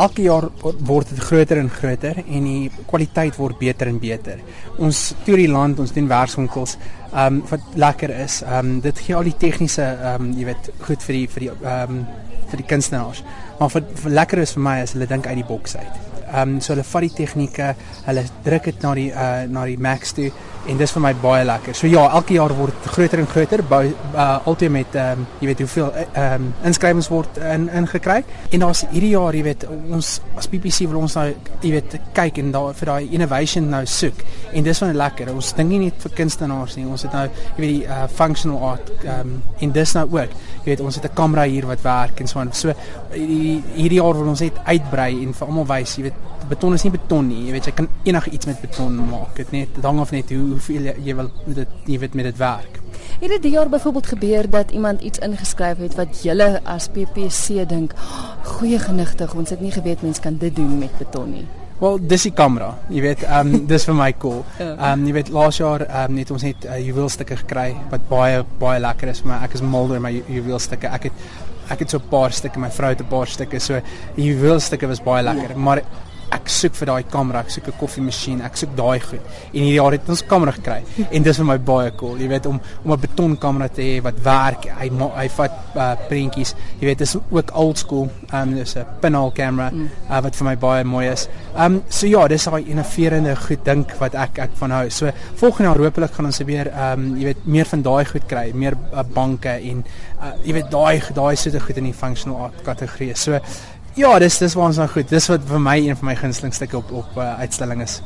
elke jaar word dit groter en groter en die kwaliteit word beter en beter. Ons toer die land, ons doen werkswinkels, ehm um, wat lekker is. Ehm um, dit gee al die tegniese ehm um, jy weet goed vir die vir die ehm um, vir die kunstenaars. Maar vir, vir lekker is vir my as hulle dink uit die boks uit. Ehm um, so hulle vat die tegnieke, hulle druk dit na die uh na die max toe en dis vir my baie lekker. So ja, elke jaar word groter en groter. Uh, altyd met ehm um, jy weet hoeveel ehm um, inskrywings word in ingekry. En daar's hierdie jaar, jy weet, ons as PPC wil ons nou jy weet kyk en daar vir daai innovation nou soek. En dis van lekker. Ons dink nie net vir kunstenaars nie. Ons het nou jy weet die uh, functional art ehm um, en dis nou ook. Jy weet, ons het 'n kamera hier wat werk en so aan. So hierdie jaar wil ons net uitbrei en vir almal wys, jy weet beton is nie beton nie. Jy weet jy kan enigiets met beton maak. Dit net hang af net hoe hoeveel jy, jy wil dit jy weet met dit werk. Het dit die jaar byvoorbeeld gebeur dat iemand iets ingeskryf het wat julle as PPC dink, goeie genigtig, ons het nie geweet mens kan dit doen met beton nie. Wel, dis die kamera. Jy weet, ehm um, dis vir my cool. Ja. Ehm um, jy weet laas jaar ehm um, net ons het uh, juweelstukke gekry wat baie baie lekker is vir my. Ek is mal oor my juweelstukke. Ek het ek het so 'n paar stukke, my vrou het 'n paar stukke. So juweelstukke was baie lekker. Ja. Maar ek soek vir daai kamera, ek soek 'n koffiemasjien, ek soek daai goed. En hierdie jaar het ons kamera gekry en dis vir my baie cool. Jy weet om om 'n betonkamera te hê wat werk. Hy hy vat uh, prentjies. Jy weet dis ook old school. Um dis 'n pinhole kamera mm. uh, wat vir my baie mooi is. Um so ja, dis daai innoverende goed dink wat ek ek van hou. So volgende jaar hopelik gaan ons weer um jy weet meer van daai goed kry, meer uh, banke en uh, jy weet daai daai soort goed in die functional art kategorie. So Ja, dis dis waar ons nou goed. Dis wat vir my een van my gunsteling stukke op op uh, uitstalling is.